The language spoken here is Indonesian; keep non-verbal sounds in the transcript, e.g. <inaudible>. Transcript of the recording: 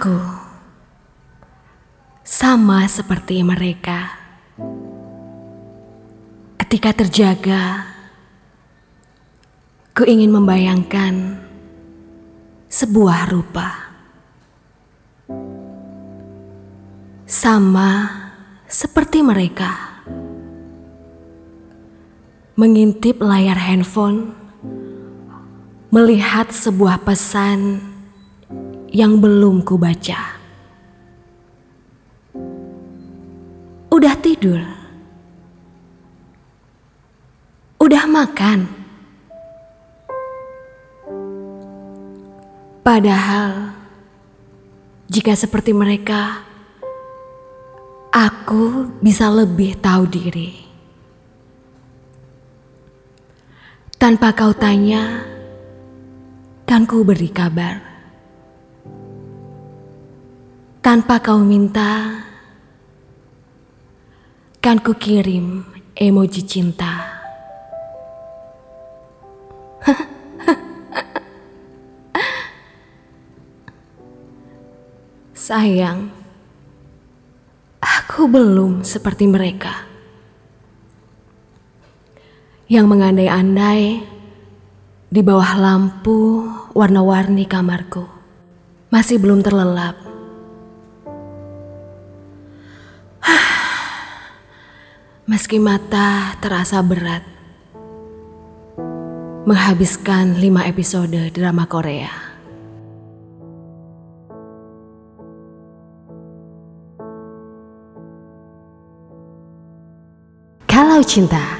Aku sama seperti mereka. Ketika terjaga, ku ingin membayangkan sebuah rupa. Sama seperti mereka. Mengintip layar handphone, melihat sebuah pesan yang belum ku baca. Udah tidur? Udah makan? Padahal, jika seperti mereka, aku bisa lebih tahu diri. Tanpa kau tanya, kan ku beri kabar. Tanpa kau minta, kan ku kirim emoji cinta. <laughs> Sayang, aku belum seperti mereka yang mengandai-andai di bawah lampu warna-warni kamarku. Masih belum terlelap. Meski mata terasa berat, menghabiskan lima episode drama Korea. Kalau cinta